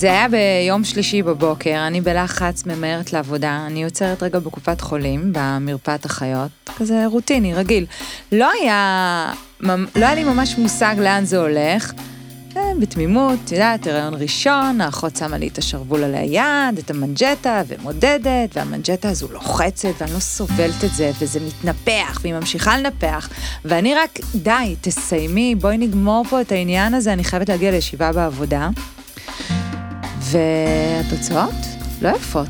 זה היה ביום שלישי בבוקר, אני בלחץ ממהרת לעבודה, אני עוצרת רגע בקופת חולים, במרפאת החיות, כזה רוטיני, רגיל. לא היה, לא היה לי ממש מושג לאן זה הולך. אה, בתמימות, את יודעת, הריון ראשון, האחות שמה לי את השרוול על היד, את המנג'טה, ומודדת, והמנג'טה הזו לוחצת, ואני לא סובלת את זה, וזה מתנפח, והיא ממשיכה לנפח, ואני רק, די, תסיימי, בואי נגמור פה את העניין הזה, אני חייבת להגיע לישיבה בעבודה. והתוצאות לא יפות,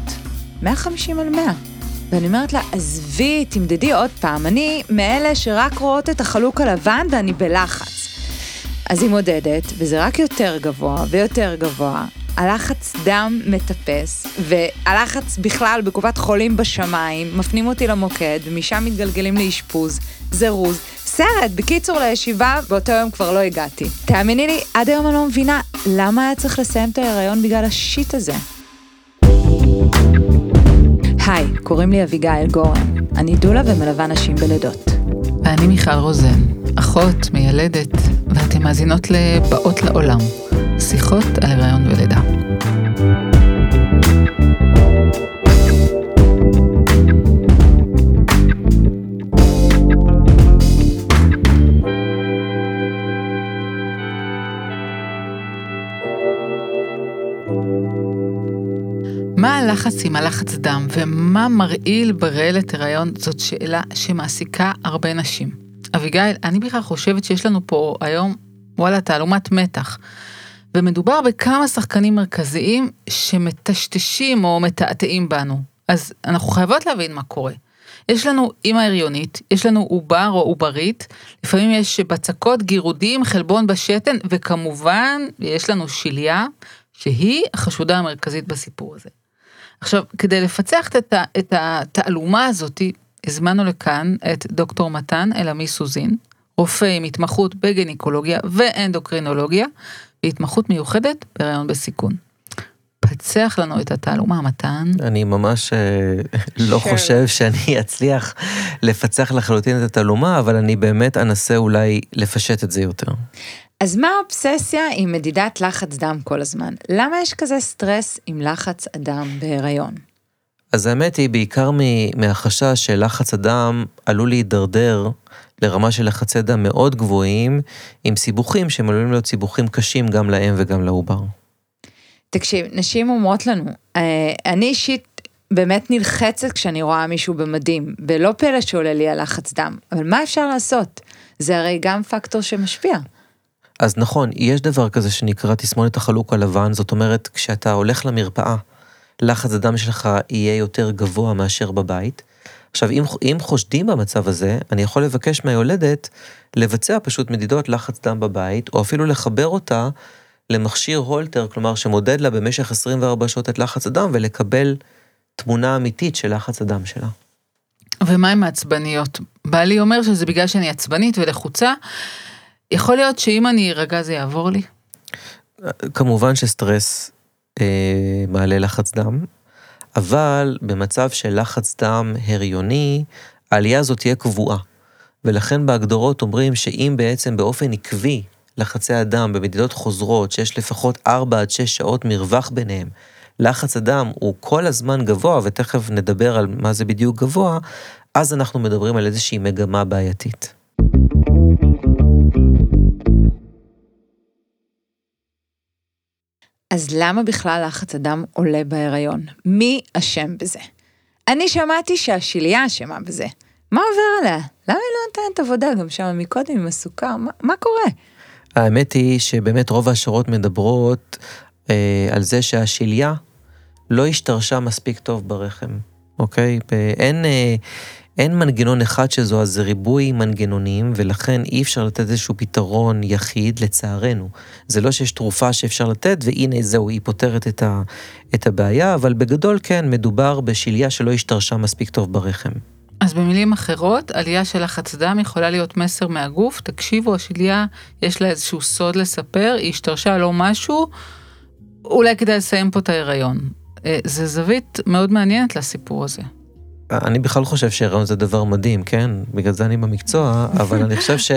150 על 100. ואני אומרת לה, עזבי, תמדדי עוד פעם, אני מאלה שרק רואות את החלוק הלבן ואני בלחץ. אז היא מודדת, וזה רק יותר גבוה ויותר גבוה. הלחץ דם מטפס, והלחץ בכלל בקופת חולים בשמיים, מפנים אותי למוקד, ומשם מתגלגלים לאשפוז, זירוז, סרט. בקיצור, לישיבה, באותו יום כבר לא הגעתי. תאמיני לי, עד היום אני לא מבינה למה היה צריך לסיים את ההיריון בגלל השיט הזה. היי, קוראים לי אביגיל גורן. אני דולה ומלווה נשים בלידות. ואני מיכל רוזן, אחות, מיילדת, ואתן מאזינות לבאות לעולם, שיחות על הריון ולידה. מה הלחץ עם הלחץ דם ומה מרעיל ברעלת הריון זאת שאלה שמעסיקה הרבה נשים. אביגיל, אני בכלל חושבת שיש לנו פה היום, וואלה, תעלומת מתח. ומדובר בכמה שחקנים מרכזיים שמטשטשים או מתעתעים בנו. אז אנחנו חייבות להבין מה קורה. יש לנו אימא הריונית, יש לנו עובר או עוברית, לפעמים יש בצקות, גירודים, חלבון בשתן, וכמובן, יש לנו שליה, שהיא החשודה המרכזית בסיפור הזה. עכשיו, כדי לפצח את, את התעלומה הזאתי, הזמנו לכאן את דוקטור מתן אלעמי סוזין, רופא עם התמחות בגניקולוגיה ואנדוקרינולוגיה, והתמחות מיוחדת בהריון בסיכון. פצח לנו את התעלומה, מתן. אני ממש אה, לא חושב שאני אצליח לפצח לחלוטין את התעלומה, אבל אני באמת אנסה אולי לפשט את זה יותר. אז מה האובססיה עם מדידת לחץ דם כל הזמן? למה יש כזה סטרס עם לחץ הדם בהיריון? אז האמת היא, בעיקר מהחשש שלחץ הדם עלול להידרדר לרמה של לחצי דם מאוד גבוהים, עם סיבוכים שהם עלולים להיות סיבוכים קשים גם לאם וגם לעובר. תקשיב, נשים אומרות לנו, אה, אני אישית באמת נלחצת כשאני רואה מישהו במדים, ולא פלא שעולה לי הלחץ דם, אבל מה אפשר לעשות? זה הרי גם פקטור שמשפיע. אז נכון, יש דבר כזה שנקרא תסמונת החלוק הלבן, זאת אומרת, כשאתה הולך למרפאה, לחץ הדם שלך יהיה יותר גבוה מאשר בבית. עכשיו, אם, אם חושדים במצב הזה, אני יכול לבקש מהיולדת לבצע פשוט מדידות לחץ דם בבית, או אפילו לחבר אותה למכשיר הולטר, כלומר שמודד לה במשך 24 שעות את לחץ הדם, ולקבל תמונה אמיתית של לחץ הדם שלה. ומה עם העצבניות? בעלי אומר שזה בגלל שאני עצבנית ולחוצה. יכול להיות שאם אני ארגע זה יעבור לי? כמובן שסטרס אה, מעלה לחץ דם, אבל במצב של לחץ דם הריוני, העלייה הזאת תהיה קבועה. ולכן בהגדרות אומרים שאם בעצם באופן עקבי לחצי הדם במדידות חוזרות, שיש לפחות 4 עד 6 שעות מרווח ביניהם, לחץ הדם הוא כל הזמן גבוה, ותכף נדבר על מה זה בדיוק גבוה, אז אנחנו מדברים על איזושהי מגמה בעייתית. אז למה בכלל לחץ הדם עולה בהיריון? מי אשם בזה? אני שמעתי שהשליה אשמה בזה. מה עובר עליה? למה היא לא נותנת עבודה גם שם מקודם עם הסוכר? מה, מה קורה? האמת היא שבאמת רוב ההשערות מדברות אה, על זה שהשליה לא השתרשה מספיק טוב ברחם, אוקיי? אין, אה, אין מנגנון אחד שזו, אז זה ריבוי מנגנונים, ולכן אי אפשר לתת איזשהו פתרון יחיד, לצערנו. זה לא שיש תרופה שאפשר לתת, והנה זהו, היא פותרת את, ה, את הבעיה, אבל בגדול כן, מדובר בשליה שלא השתרשה מספיק טוב ברחם. אז במילים אחרות, עלייה של לחץ דם יכולה להיות מסר מהגוף, תקשיבו, השליה, יש לה איזשהו סוד לספר, היא השתרשה לא משהו, אולי כדאי לסיים פה את ההיריון. אה, זה זווית מאוד מעניינת לסיפור הזה. אני בכלל חושב שהיריון זה דבר מדהים, כן? בגלל זה אני במקצוע, אבל אני חושב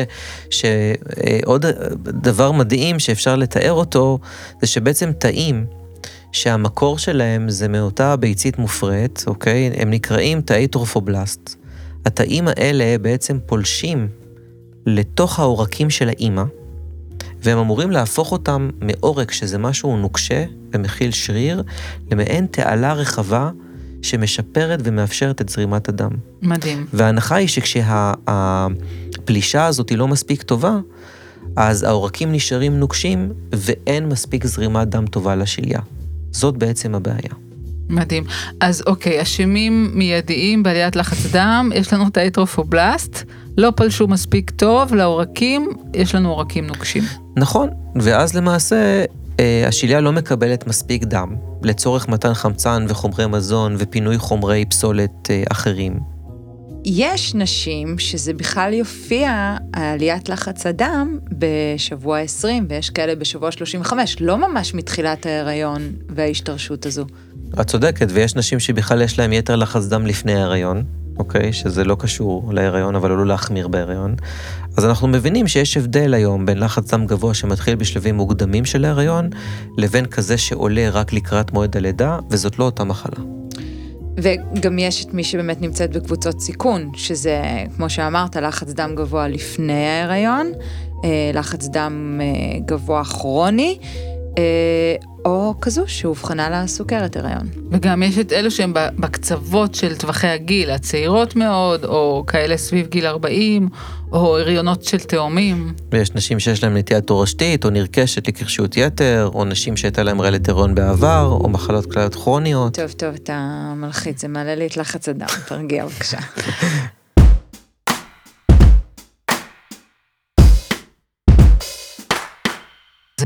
שעוד דבר מדהים שאפשר לתאר אותו, זה שבעצם תאים, שהמקור שלהם זה מאותה ביצית מופרית, אוקיי? הם נקראים תאי טרופובלסט. התאים האלה בעצם פולשים לתוך העורקים של האימא, והם אמורים להפוך אותם מעורק, שזה משהו נוקשה ומכיל שריר, למעין תעלה רחבה שמשפרת ומאפשרת את זרימת הדם. מדהים. וההנחה היא שכשהפלישה הזאת היא לא מספיק טובה, אז העורקים נשארים נוקשים ואין מספיק זרימת דם טובה לשליה. זאת בעצם הבעיה. מדהים. אז אוקיי, אשמים מיידיים בעליית לחץ דם, יש לנו את האטרופובלסט, לא פלשו מספיק טוב לעורקים, יש לנו עורקים נוקשים. נכון, ואז למעשה אה, השליה לא מקבלת מספיק דם לצורך מתן חמצן וחומרי מזון ופינוי חומרי פסולת אה, אחרים. יש נשים שזה בכלל יופיע, עליית לחץ הדם, בשבוע 20, ויש כאלה בשבוע 35, לא ממש מתחילת ההיריון וההשתרשות הזו. את צודקת, ויש נשים שבכלל יש להן יתר לחץ דם לפני ההיריון, אוקיי? שזה לא קשור להיריון, אבל עלול להחמיר בהיריון. אז אנחנו מבינים שיש הבדל היום בין לחץ דם גבוה שמתחיל בשלבים מוקדמים של ההיריון, לבין כזה שעולה רק לקראת מועד הלידה, וזאת לא אותה מחלה. וגם יש את מי שבאמת נמצאת בקבוצות סיכון, שזה, כמו שאמרת, לחץ דם גבוה לפני ההיריון, אה, לחץ דם אה, גבוה כרוני, או כזו שאובחנה לה סוכרת הריון. וגם יש את אלו שהם בקצוות של טווחי הגיל, הצעירות מאוד, או כאלה סביב גיל 40, או הריונות של תאומים. ויש נשים שיש להן נטייה תורשתית, או נרכשת לקרשיות יתר, או נשים שהייתה להן רעלת הריון בעבר, או מחלות כליות כרוניות. טוב, טוב, אתה מלחיץ, זה מעלה לי את לחץ הדם, תרגיע בבקשה.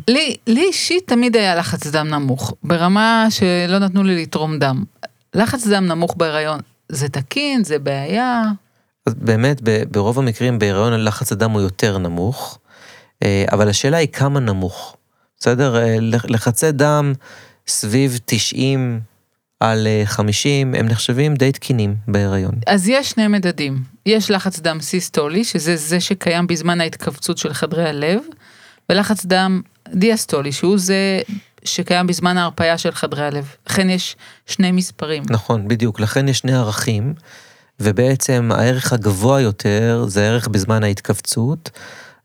לי, לי אישית תמיד היה לחץ דם נמוך, ברמה שלא נתנו לי לתרום דם. לחץ דם נמוך בהיריון, זה תקין, זה בעיה? אז באמת, ברוב המקרים בהיריון לחץ הדם הוא יותר נמוך, אה, אבל השאלה היא כמה נמוך. בסדר? אה, לחצי דם סביב 90 על 50, אה, הם נחשבים די תקינים בהיריון. אז יש שני מדדים. יש לחץ דם סיסטולי, שזה זה שקיים בזמן ההתכווצות של חדרי הלב, ולחץ דם דיאסטולי, שהוא זה שקיים בזמן ההרפאיה של חדרי הלב. לכן יש שני מספרים. נכון, בדיוק. לכן יש שני ערכים, ובעצם הערך הגבוה יותר זה הערך בזמן ההתכווצות.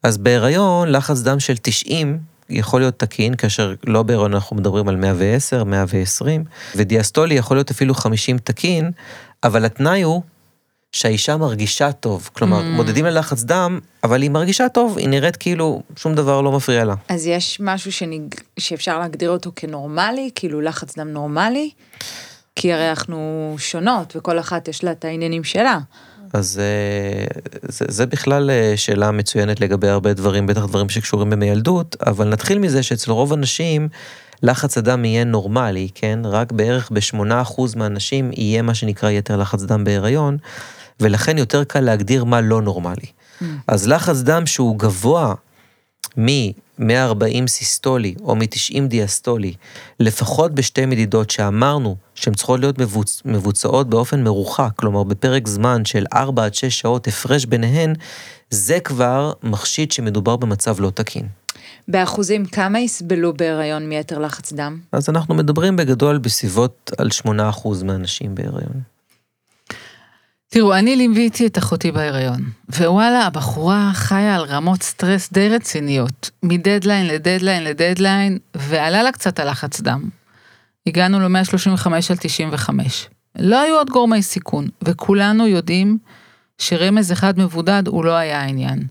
אז בהיריון, לחץ דם של 90 יכול להיות תקין, כאשר לא בהיריון אנחנו מדברים על 110, 120, ודיאסטולי יכול להיות אפילו 50 תקין, אבל התנאי הוא שהאישה מרגישה טוב. כלומר, mm. מודדים ללחץ דם, אבל היא מרגישה טוב, היא נראית כאילו שום דבר לא מפריע לה. אז יש משהו שנג... שאפשר להגדיר אותו כנורמלי, כאילו לחץ דם נורמלי? כי הרי אנחנו שונות, וכל אחת יש לה את העניינים שלה. אז אה, זה, זה בכלל אה, שאלה מצוינת לגבי הרבה דברים, בטח דברים שקשורים במיילדות, אבל נתחיל מזה שאצל רוב הנשים, לחץ הדם יהיה נורמלי, כן? רק בערך ב-8% מהנשים יהיה מה שנקרא יתר לחץ דם בהיריון. ולכן יותר קל להגדיר מה לא נורמלי. Mm. אז לחץ דם שהוא גבוה מ-140 סיסטולי או מ-90 דיאסטולי, לפחות בשתי מדידות שאמרנו שהן צריכות להיות מבוצ... מבוצעות באופן מרוחק, כלומר בפרק זמן של 4 עד 6 שעות הפרש ביניהן, זה כבר מחשיד שמדובר במצב לא תקין. באחוזים, כמה יסבלו בהיריון מיתר לחץ דם? אז אנחנו מדברים בגדול בסביבות על 8% מהנשים בהיריון. תראו, אני ליוויתי את אחותי בהיריון, ווואלה, הבחורה חיה על רמות סטרס די רציניות, מדדליין לדדליין לדדליין, ועלה לה קצת הלחץ דם. הגענו ל-135 על 95. לא היו עוד גורמי סיכון, וכולנו יודעים שרמז אחד מבודד הוא לא היה העניין.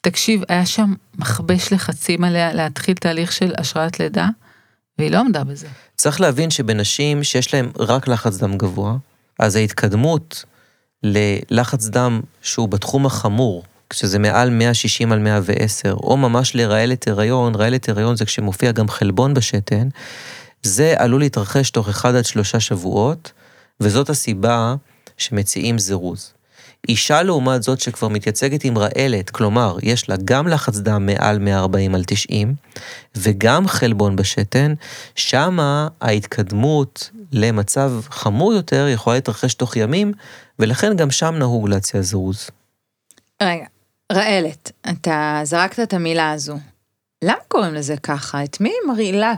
תקשיב, היה שם מכבש לחצים עליה להתחיל תהליך של השראת לידה, והיא לא עמדה בזה. צריך להבין שבנשים שיש להן רק לחץ דם גבוה, אז ההתקדמות ללחץ דם שהוא בתחום החמור, כשזה מעל 160 על 110, או ממש לרעלת הריון, רעלת הריון זה כשמופיע גם חלבון בשתן, זה עלול להתרחש תוך אחד עד שלושה שבועות, וזאת הסיבה שמציעים זירוז. אישה לעומת זאת שכבר מתייצגת עם רעלת, כלומר, יש לה גם לחץ דם מעל 140 על 90, וגם חלבון בשתן, שמה ההתקדמות למצב חמור יותר יכולה להתרחש תוך ימים, ולכן גם שם נהוג להציע זירוז. רגע, רעלת, אתה זרקת את המילה הזו. למה קוראים לזה ככה? את מי היא מרעילה?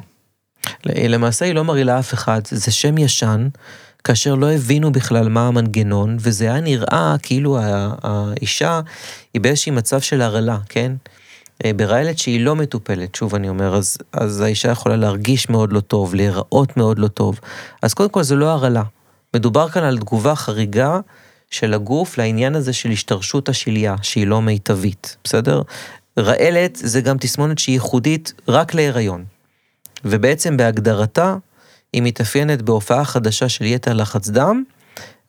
למעשה היא לא מרעילה אף אחד, זה שם ישן, כאשר לא הבינו בכלל מה המנגנון, וזה היה נראה כאילו האישה היא באיזשהי מצב של הרעלה, כן? אה, ברעלת שהיא לא מטופלת, שוב אני אומר, אז, אז האישה יכולה להרגיש מאוד לא טוב, להיראות מאוד לא טוב. אז קודם כל זה לא הרעלה. מדובר כאן על תגובה חריגה של הגוף לעניין הזה של השתרשות השליה, שהיא לא מיטבית, בסדר? רעלת זה גם תסמונת שהיא ייחודית רק להיריון. ובעצם בהגדרתה, היא מתאפיינת בהופעה חדשה של יתר לחץ דם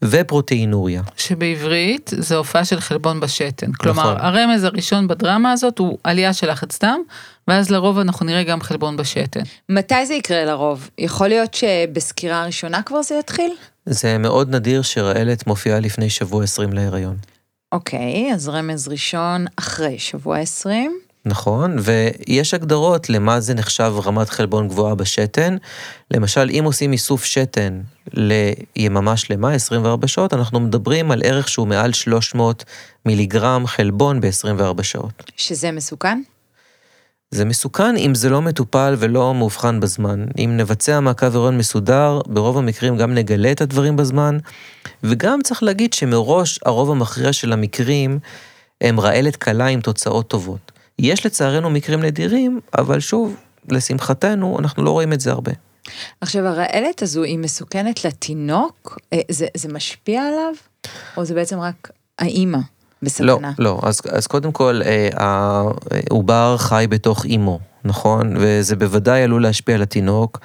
ופרוטאינוריה. שבעברית זה הופעה של חלבון בשתן. כלומר, נכון. הרמז הראשון בדרמה הזאת הוא עלייה של לחץ דם, ואז לרוב אנחנו נראה גם חלבון בשתן. מתי זה יקרה לרוב? יכול להיות שבסקירה הראשונה כבר זה יתחיל? זה מאוד נדיר שרעלת מופיעה לפני שבוע 20 להיריון. אוקיי, אז רמז ראשון אחרי שבוע 20. נכון, ויש הגדרות למה זה נחשב רמת חלבון גבוהה בשתן. למשל, אם עושים איסוף שתן ליממה שלמה, 24 שעות, אנחנו מדברים על ערך שהוא מעל 300 מיליגרם חלבון ב-24 שעות. שזה מסוכן? זה מסוכן אם זה לא מטופל ולא מאובחן בזמן. אם נבצע מעקב הריון מסודר, ברוב המקרים גם נגלה את הדברים בזמן, וגם צריך להגיד שמראש הרוב המכריע של המקרים הם רעלת קלה עם תוצאות טובות. יש לצערנו מקרים נדירים, אבל שוב, לשמחתנו, אנחנו לא רואים את זה הרבה. עכשיו, הרעלת הזו היא מסוכנת לתינוק? אה, זה, זה משפיע עליו? או זה בעצם רק האימא לא, בסכנה? לא. אז, אז קודם כל, אה, העובר חי בתוך אימו, נכון? וזה בוודאי עלול להשפיע על התינוק,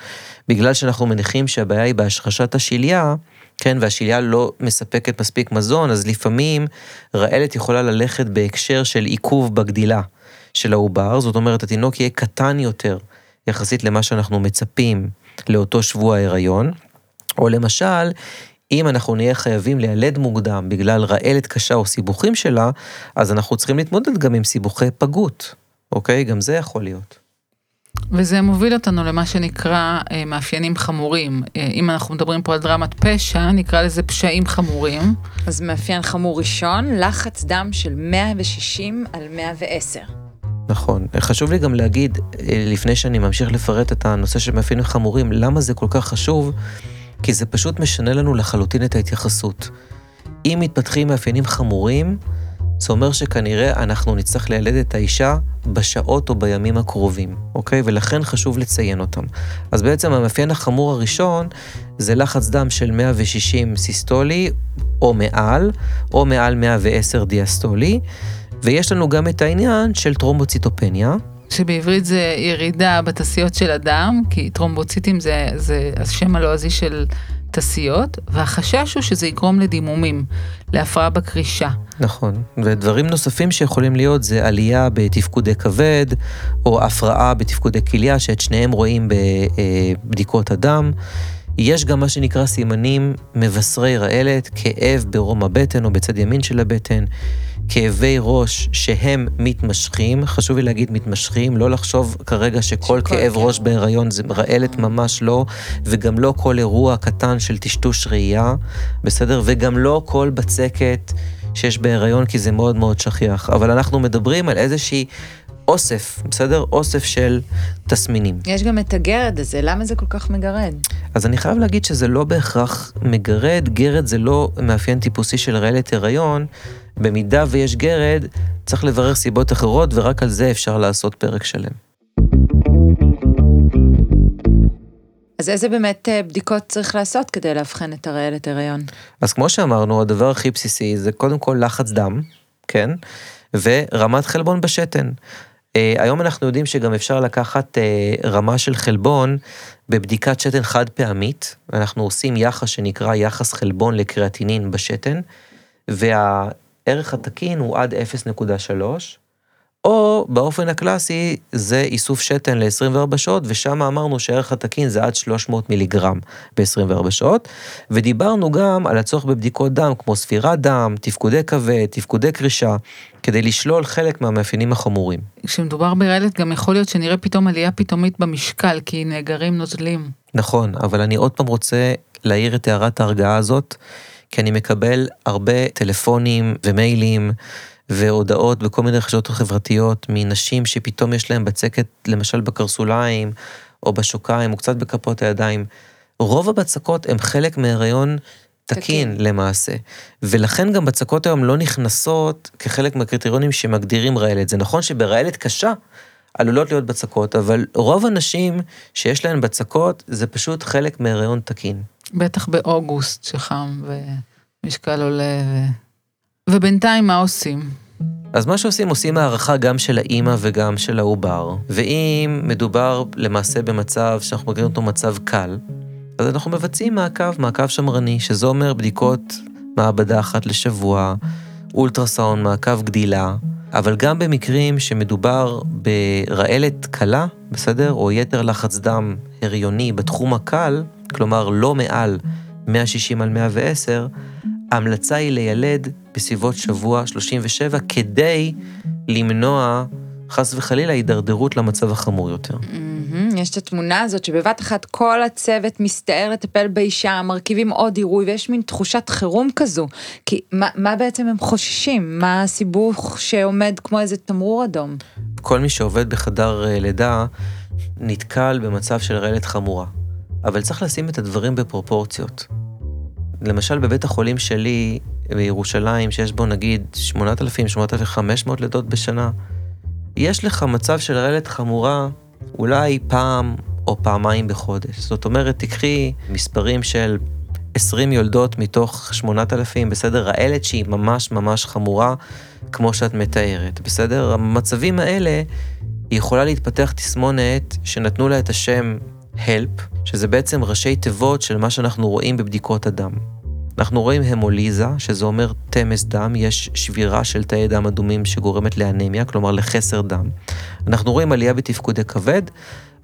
בגלל שאנחנו מניחים שהבעיה היא בהשרשת השליה, כן, והשליה לא מספקת מספיק מזון, אז לפעמים רעלת יכולה ללכת בהקשר של עיכוב בגדילה של העובר, זאת אומרת, התינוק יהיה קטן יותר יחסית למה שאנחנו מצפים לאותו שבוע ההיריון, או למשל, אם אנחנו נהיה חייבים לילד מוקדם בגלל רעלת קשה או סיבוכים שלה, אז אנחנו צריכים להתמודד גם עם סיבוכי פגות, אוקיי? גם זה יכול להיות. וזה מוביל אותנו למה שנקרא אה, מאפיינים חמורים. אה, אם אנחנו מדברים פה על דרמת פשע, נקרא לזה פשעים חמורים. אז מאפיין חמור ראשון, לחץ דם של 160 על 110. נכון. חשוב לי גם להגיד, אה, לפני שאני ממשיך לפרט את הנושא של מאפיינים חמורים, למה זה כל כך חשוב? כי זה פשוט משנה לנו לחלוטין את ההתייחסות. אם מתפתחים מאפיינים חמורים, זה אומר שכנראה אנחנו נצטרך לילד את האישה בשעות או בימים הקרובים, אוקיי? ולכן חשוב לציין אותם. אז בעצם המאפיין החמור הראשון זה לחץ דם של 160 סיסטולי או מעל, או מעל 110 דיאסטולי, ויש לנו גם את העניין של טרומבוציטופניה, שבעברית זה ירידה בתסיות של הדם, כי טרומבוציטים זה, זה השם הלועזי של תסיות, והחשש הוא שזה יגרום לדימומים, להפרעה בקרישה. נכון, ודברים נוספים שיכולים להיות זה עלייה בתפקודי כבד, או הפרעה בתפקודי כליה, שאת שניהם רואים בבדיקות הדם. יש גם מה שנקרא סימנים מבשרי רעלת, כאב ברום הבטן או בצד ימין של הבטן, כאבי ראש שהם מתמשכים, חשוב לי להגיד מתמשכים, לא לחשוב כרגע שכל שכל כאב כאב. ראש בהיריון זה רעלת ממש לא, וגם לא כל אירוע קטן של טשטוש ראייה, בסדר? וגם לא כל בצקת שיש בהיריון, כי זה מאוד מאוד שכיח. אבל אנחנו מדברים על איזושהי אוסף, בסדר? אוסף של תסמינים. יש גם את הגרד הזה, למה זה כל כך מגרד? אז אני חייב להגיד שזה לא בהכרח מגרד, גרד זה לא מאפיין טיפוסי של רעלת הריון. במידה ויש גרד, צריך לברר סיבות אחרות, ורק על זה אפשר לעשות פרק שלם. אז איזה באמת אה, בדיקות צריך לעשות כדי לאבחן את הרעלת הריון? אז כמו שאמרנו, הדבר הכי בסיסי זה קודם כל לחץ דם, כן? ורמת חלבון בשתן. אה, היום אנחנו יודעים שגם אפשר לקחת אה, רמה של חלבון בבדיקת שתן חד פעמית. אנחנו עושים יחס שנקרא יחס חלבון לקריאטינין בשתן, והערך התקין הוא עד 0.3, או באופן הקלאסי זה איסוף שתן ל-24 שעות, ושם אמרנו שערך התקין זה עד 300 מיליגרם ב-24 שעות, ודיברנו גם על הצורך בבדיקות דם, כמו ספירת דם, תפקודי כבד, תפקודי קרישה, כדי לשלול חלק מהמאפיינים החמורים. כשמדובר ברעלת גם יכול להיות שנראה פתאום עלייה פתאומית במשקל, כי נאגרים נוזלים. נכון, אבל אני עוד פעם רוצה להעיר את הערת ההרגעה הזאת, כי אני מקבל הרבה טלפונים ומיילים. והודעות בכל מיני רשתות חברתיות מנשים שפתאום יש להן בצקת, למשל בקרסוליים, או בשוקיים, או קצת בכפות הידיים. רוב הבצקות הן חלק מהיריון תקין, תקין למעשה. ולכן גם בצקות היום לא נכנסות כחלק מהקריטריונים שמגדירים רעלת. זה נכון שברעלת קשה עלולות להיות בצקות, אבל רוב הנשים שיש להן בצקות, זה פשוט חלק מהיריון תקין. בטח באוגוסט שחם ומשקל עולה ו... ובינתיים מה עושים? אז מה שעושים, עושים הערכה גם של האימא וגם של העובר. ואם מדובר למעשה במצב שאנחנו מגדירים אותו מצב קל, אז אנחנו מבצעים מעקב, מעקב שמרני, שזה אומר בדיקות מעבדה אחת לשבוע, אולטרסאונד, מעקב גדילה, אבל גם במקרים שמדובר ברעלת קלה, בסדר? או יתר לחץ דם הריוני בתחום הקל, כלומר לא מעל 160 על 110, ההמלצה היא לילד בסביבות שבוע 37 כדי למנוע חס וחלילה הידרדרות למצב החמור יותר. Mm-hmm, יש את התמונה הזאת שבבת אחת כל הצוות מסתער לטפל באישה, מרכיבים עוד עירוי ויש מין תחושת חירום כזו. כי מה, מה בעצם הם חוששים? מה הסיבוך שעומד כמו איזה תמרור אדום? כל מי שעובד בחדר אה, לידה נתקל במצב של רעלת חמורה. אבל צריך לשים את הדברים בפרופורציות. למשל בבית החולים שלי בירושלים, שיש בו נגיד 8,000-8,500 לידות בשנה, יש לך מצב של רעלת חמורה אולי פעם או פעמיים בחודש. זאת אומרת, תקחי מספרים של 20 יולדות מתוך 8,000, בסדר? רעלת שהיא ממש ממש חמורה, כמו שאת מתארת, בסדר? המצבים האלה, היא יכולה להתפתח תסמונת שנתנו לה את השם HELP, שזה בעצם ראשי תיבות של מה שאנחנו רואים בבדיקות הדם. אנחנו רואים המוליזה, שזה אומר תמס דם, יש שבירה של תאי דם אדומים שגורמת לאנמיה, כלומר לחסר דם. אנחנו רואים עלייה בתפקודי כבד,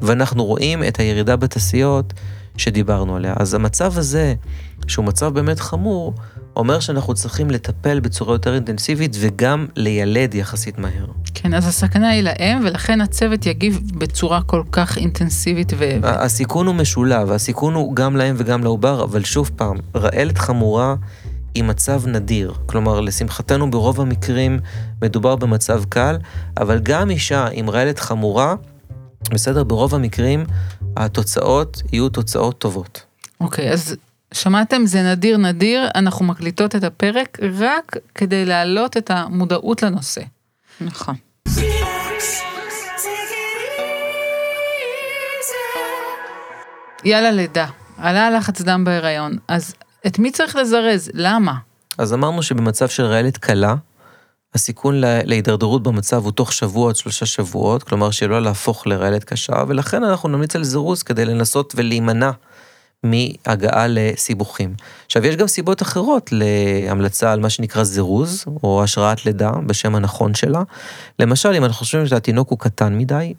ואנחנו רואים את הירידה בתעשיות שדיברנו עליה. אז המצב הזה, שהוא מצב באמת חמור, אומר שאנחנו צריכים לטפל בצורה יותר אינטנסיבית וגם לילד יחסית מהר. כן, אז הסכנה היא להם, ולכן הצוות יגיב בצורה כל כך אינטנסיבית ו... הסיכון הוא משולב, הסיכון הוא גם להם וגם לעובר, אבל שוב פעם, רעלת חמורה היא מצב נדיר. כלומר, לשמחתנו ברוב המקרים מדובר במצב קל, אבל גם אישה עם רעלת חמורה, בסדר, ברוב המקרים התוצאות יהיו תוצאות טובות. אוקיי, okay, אז שמעתם? זה נדיר נדיר, אנחנו מקליטות את הפרק רק כדי להעלות את המודעות לנושא. נכון. יאללה לידה, עלה לחץ דם בהיריון, אז את מי צריך לזרז? למה? אז אמרנו שבמצב של רעלת קלה, הסיכון להידרדרות במצב הוא תוך שבוע עד שלושה שבועות, כלומר שלא להפוך לרעלת קשה, ולכן אנחנו נמליץ על זירוז כדי לנסות ולהימנע מהגעה לסיבוכים. עכשיו, יש גם סיבות אחרות להמלצה על מה שנקרא זירוז, או השראת לידה, בשם הנכון שלה. למשל, אם אנחנו חושבים שהתינוק הוא קטן מדי,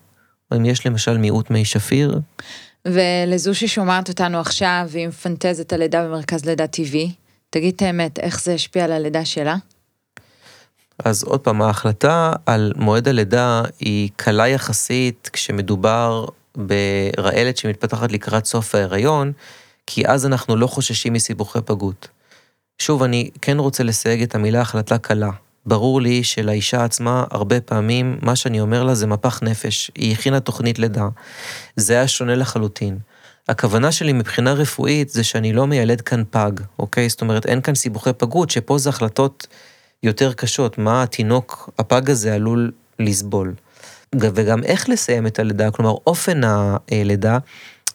או אם יש למשל מיעוט מי שפיר. ולזו ששומעת אותנו עכשיו, והיא מפנטזת על לידה במרכז לידה טבעי, תגיד את האמת, איך זה השפיע על הלידה שלה? אז עוד פעם, ההחלטה על מועד הלידה היא קלה יחסית כשמדובר ברעלת שמתפתחת לקראת סוף ההיריון, כי אז אנחנו לא חוששים מסיבוכי פגות. שוב, אני כן רוצה לסייג את המילה החלטה קלה. ברור לי שלאישה עצמה, הרבה פעמים, מה שאני אומר לה זה מפח נפש. היא הכינה תוכנית לידה. זה היה שונה לחלוטין. הכוונה שלי מבחינה רפואית זה שאני לא מיילד כאן פג, אוקיי? זאת אומרת, אין כאן סיבוכי פגות, שפה זה החלטות יותר קשות, מה התינוק, הפג הזה עלול לסבול. וגם איך לסיים את הלידה, כלומר אופן הלידה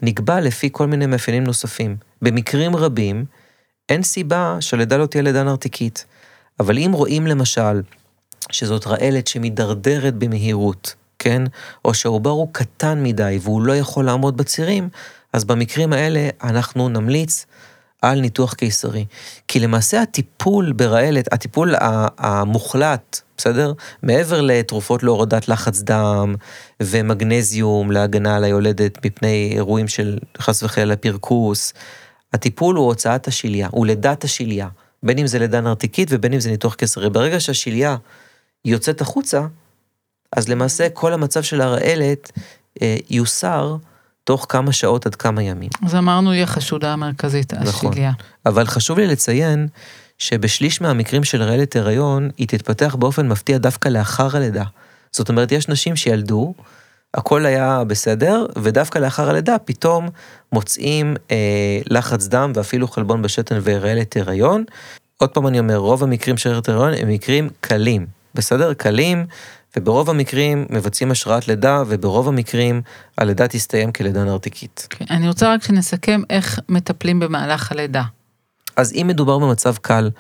נקבע לפי כל מיני מאפיינים נוספים. במקרים רבים אין סיבה שהלידה לא תהיה לידה נרתיקית. אבל אם רואים למשל שזאת רעלת שמתדרדרת במהירות, כן? או שהעובר הוא קטן מדי והוא לא יכול לעמוד בצירים, אז במקרים האלה אנחנו נמליץ על ניתוח קיסרי. כי למעשה הטיפול ברעלת, הטיפול המוחלט, בסדר? מעבר לתרופות להורדת לחץ דם ומגנזיום להגנה על היולדת מפני אירועים של חס וחלילה פרכוס, הטיפול הוא הוצאת השליה, הוא לידת השליה. בין אם זה לידה נרתיקית ובין אם זה ניתוח קיסרי. ברגע שהשליה יוצאת החוצה, אז למעשה כל המצב של הרעלת אה, יוסר תוך כמה שעות עד כמה ימים. אז אמרנו, היא החשודה המרכזית, נכון. אבל חשוב לי לציין שבשליש מהמקרים של רעלת הריון, היא תתפתח באופן מפתיע דווקא לאחר הלידה. זאת אומרת, יש נשים שילדו, הכל היה בסדר, ודווקא לאחר הלידה פתאום מוצאים אה, לחץ דם ואפילו חלבון בשתן ורעלת הריון. עוד פעם אני אומר, רוב המקרים של רעלת הריון הם מקרים קלים, בסדר? קלים, וברוב המקרים מבצעים השראת לידה, וברוב המקרים הלידה תסתיים כלידה נרתיקית. כן, אני רוצה רק שנסכם איך מטפלים במהלך הלידה. אז אם מדובר במצב קל,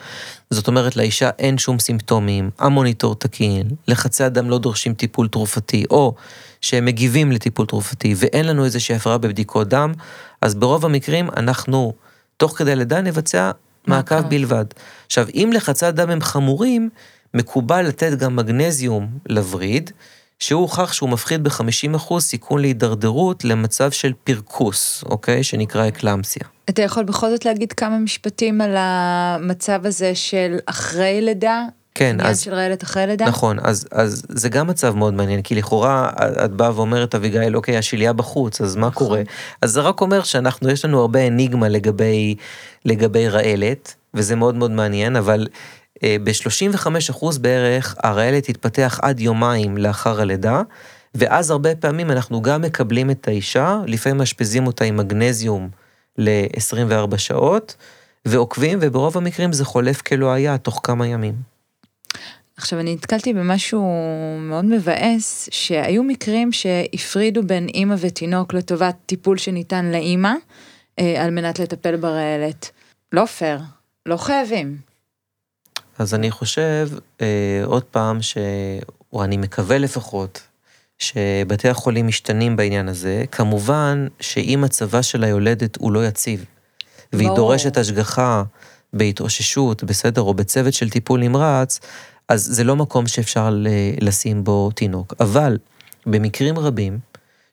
זאת אומרת לאישה אין שום סימפטומים, המוניטור תקין, לחצי הדם לא דורשים טיפול תרופתי, או שהם מגיבים לטיפול תרופתי ואין לנו איזושהי הפרעה בבדיקות דם, אז ברוב המקרים אנחנו, תוך כדי לידה, נבצע מעקב. בלבד. עכשיו, אם לחצי הדם הם חמורים, מקובל לתת גם מגנזיום לווריד, שהוא הוכח שהוא מפחית ב-50% סיכון להידרדרות למצב של פרכוס, אוקיי? שנקרא אקלמסיה. אתה יכול בכל זאת להגיד כמה משפטים על המצב הזה של אחרי לידה? כן, עניין אז... של רעלת אחרי לידה? נכון, אז, אז זה גם מצב מאוד מעניין, כי לכאורה את באה ואומרת, אביגיל, אוקיי, השליה בחוץ, אז מה קורה? אז זה רק אומר שאנחנו, יש לנו הרבה אניגמה לגבי, לגבי רעלת, וזה מאוד מאוד מעניין, אבל ב-35% בערך הרעלת תתפתח עד יומיים לאחר הלידה, ואז הרבה פעמים אנחנו גם מקבלים את האישה, לפעמים מאשפזים אותה עם מגנזיום ל-24 שעות, ועוקבים, וברוב המקרים זה חולף כלא היה, תוך כמה ימים. עכשיו, אני נתקלתי במשהו מאוד מבאס, שהיו מקרים שהפרידו בין אימא ותינוק לטובת טיפול שניתן לאימא, אה, על מנת לטפל ברעלת. לא פייר, לא חייבים. אז אני חושב, אה, עוד פעם, ש... או אני מקווה לפחות, שבתי החולים משתנים בעניין הזה. כמובן שאם מצבה של היולדת הוא לא יציב, והיא ברור. דורשת השגחה בהתאוששות, בסדר, או בצוות של טיפול נמרץ, אז זה לא מקום שאפשר ל- לשים בו תינוק. אבל במקרים רבים,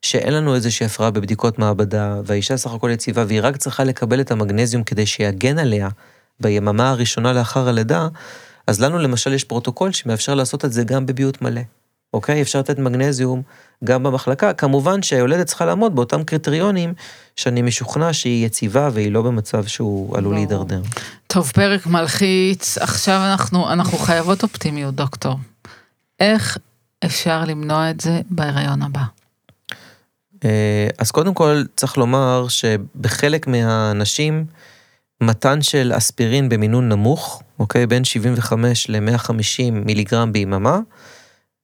שאין לנו איזושהי הפרעה בבדיקות מעבדה, והאישה סך הכל יציבה, והיא רק צריכה לקבל את המגנזיום כדי שיגן עליה ביממה הראשונה לאחר הלידה, אז לנו למשל יש פרוטוקול שמאפשר לעשות את זה גם בביות מלא. אוקיי? אפשר לתת מגנזיום גם במחלקה. כמובן שהיולדת צריכה לעמוד באותם קריטריונים שאני משוכנע שהיא יציבה והיא לא במצב שהוא עלול. להידרדר. טוב, פרק מלחיץ, עכשיו אנחנו, אנחנו חייבות אופטימיות, דוקטור. איך אפשר למנוע את זה בהיריון הבא? אה, אז קודם כל צריך לומר שבחלק מהנשים, מתן של אספירין במינון נמוך, אוקיי? בין 75 ל-150 מיליגרם ביממה,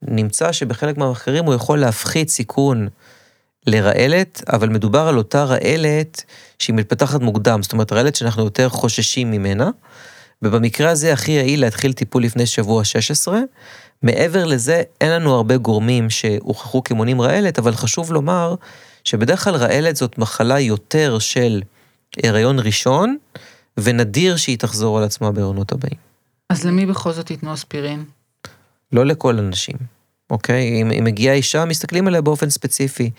נמצא שבחלק מהמחקרים הוא יכול להפחית סיכון לרעלת, אבל מדובר על אותה רעלת שהיא מתפתחת מוקדם, זאת אומרת רעלת שאנחנו יותר חוששים ממנה, ובמקרה הזה הכי יעיל להתחיל טיפול לפני שבוע 16. מעבר לזה, אין לנו הרבה גורמים שהוכחו כמונים רעלת, אבל חשוב לומר שבדרך כלל רעלת זאת מחלה יותר של הריון ראשון, ונדיר שהיא תחזור על עצמה בהריונות הבאים. אז למי בכל זאת ייתנו אספירין? לא לכל הנשים, אוקיי? אם, אם מגיעה אישה, מסתכלים עליה באופן ספציפי.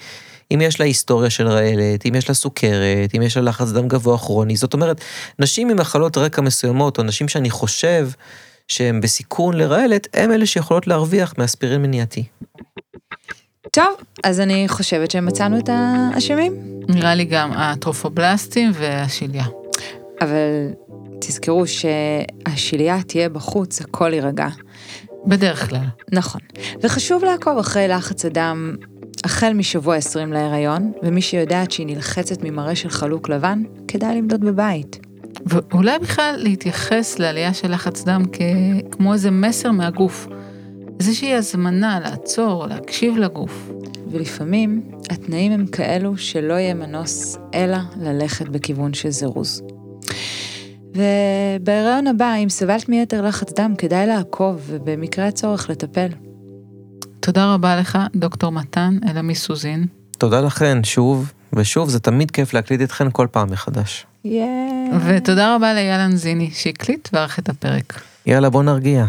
אם יש לה היסטוריה של רעלת, אם יש לה סוכרת, אם יש לה לחץ דם גבוה כרוני, זאת אומרת, נשים עם מחלות רקע מסוימות, או נשים שאני חושב שהן בסיכון לרעלת, הם אלה שיכולות להרוויח מאספירין מניעתי. טוב, אז אני חושבת שמצאנו את האשמים. נראה לי גם הטרופובלסטים והשליה. אבל תזכרו שהשליה תהיה בחוץ, הכל יירגע. בדרך כלל. נכון. וחשוב לעקוב אחרי לחץ הדם החל משבוע 20 להיריון, ומי שיודעת שהיא נלחצת ממראה של חלוק לבן, כדאי למדוד בבית. ואולי בכלל להתייחס לעלייה של לחץ דם כ... כמו איזה מסר מהגוף. איזושהי הזמנה לעצור, להקשיב לגוף. ולפעמים התנאים הם כאלו שלא יהיה מנוס אלא ללכת בכיוון של זירוז. ובהיריון הבא, אם סבלת מיתר לחץ דם, כדאי לעקוב ובמקרה הצורך לטפל. תודה רבה לך, דוקטור מתן אלעמי סוזין. תודה לכן, שוב, ושוב, זה תמיד כיף להקליט אתכן כל פעם מחדש. יאיי. ותודה רבה לאייל אנזיני שהקליט וערך את הפרק. יאללה, בוא נרגיע.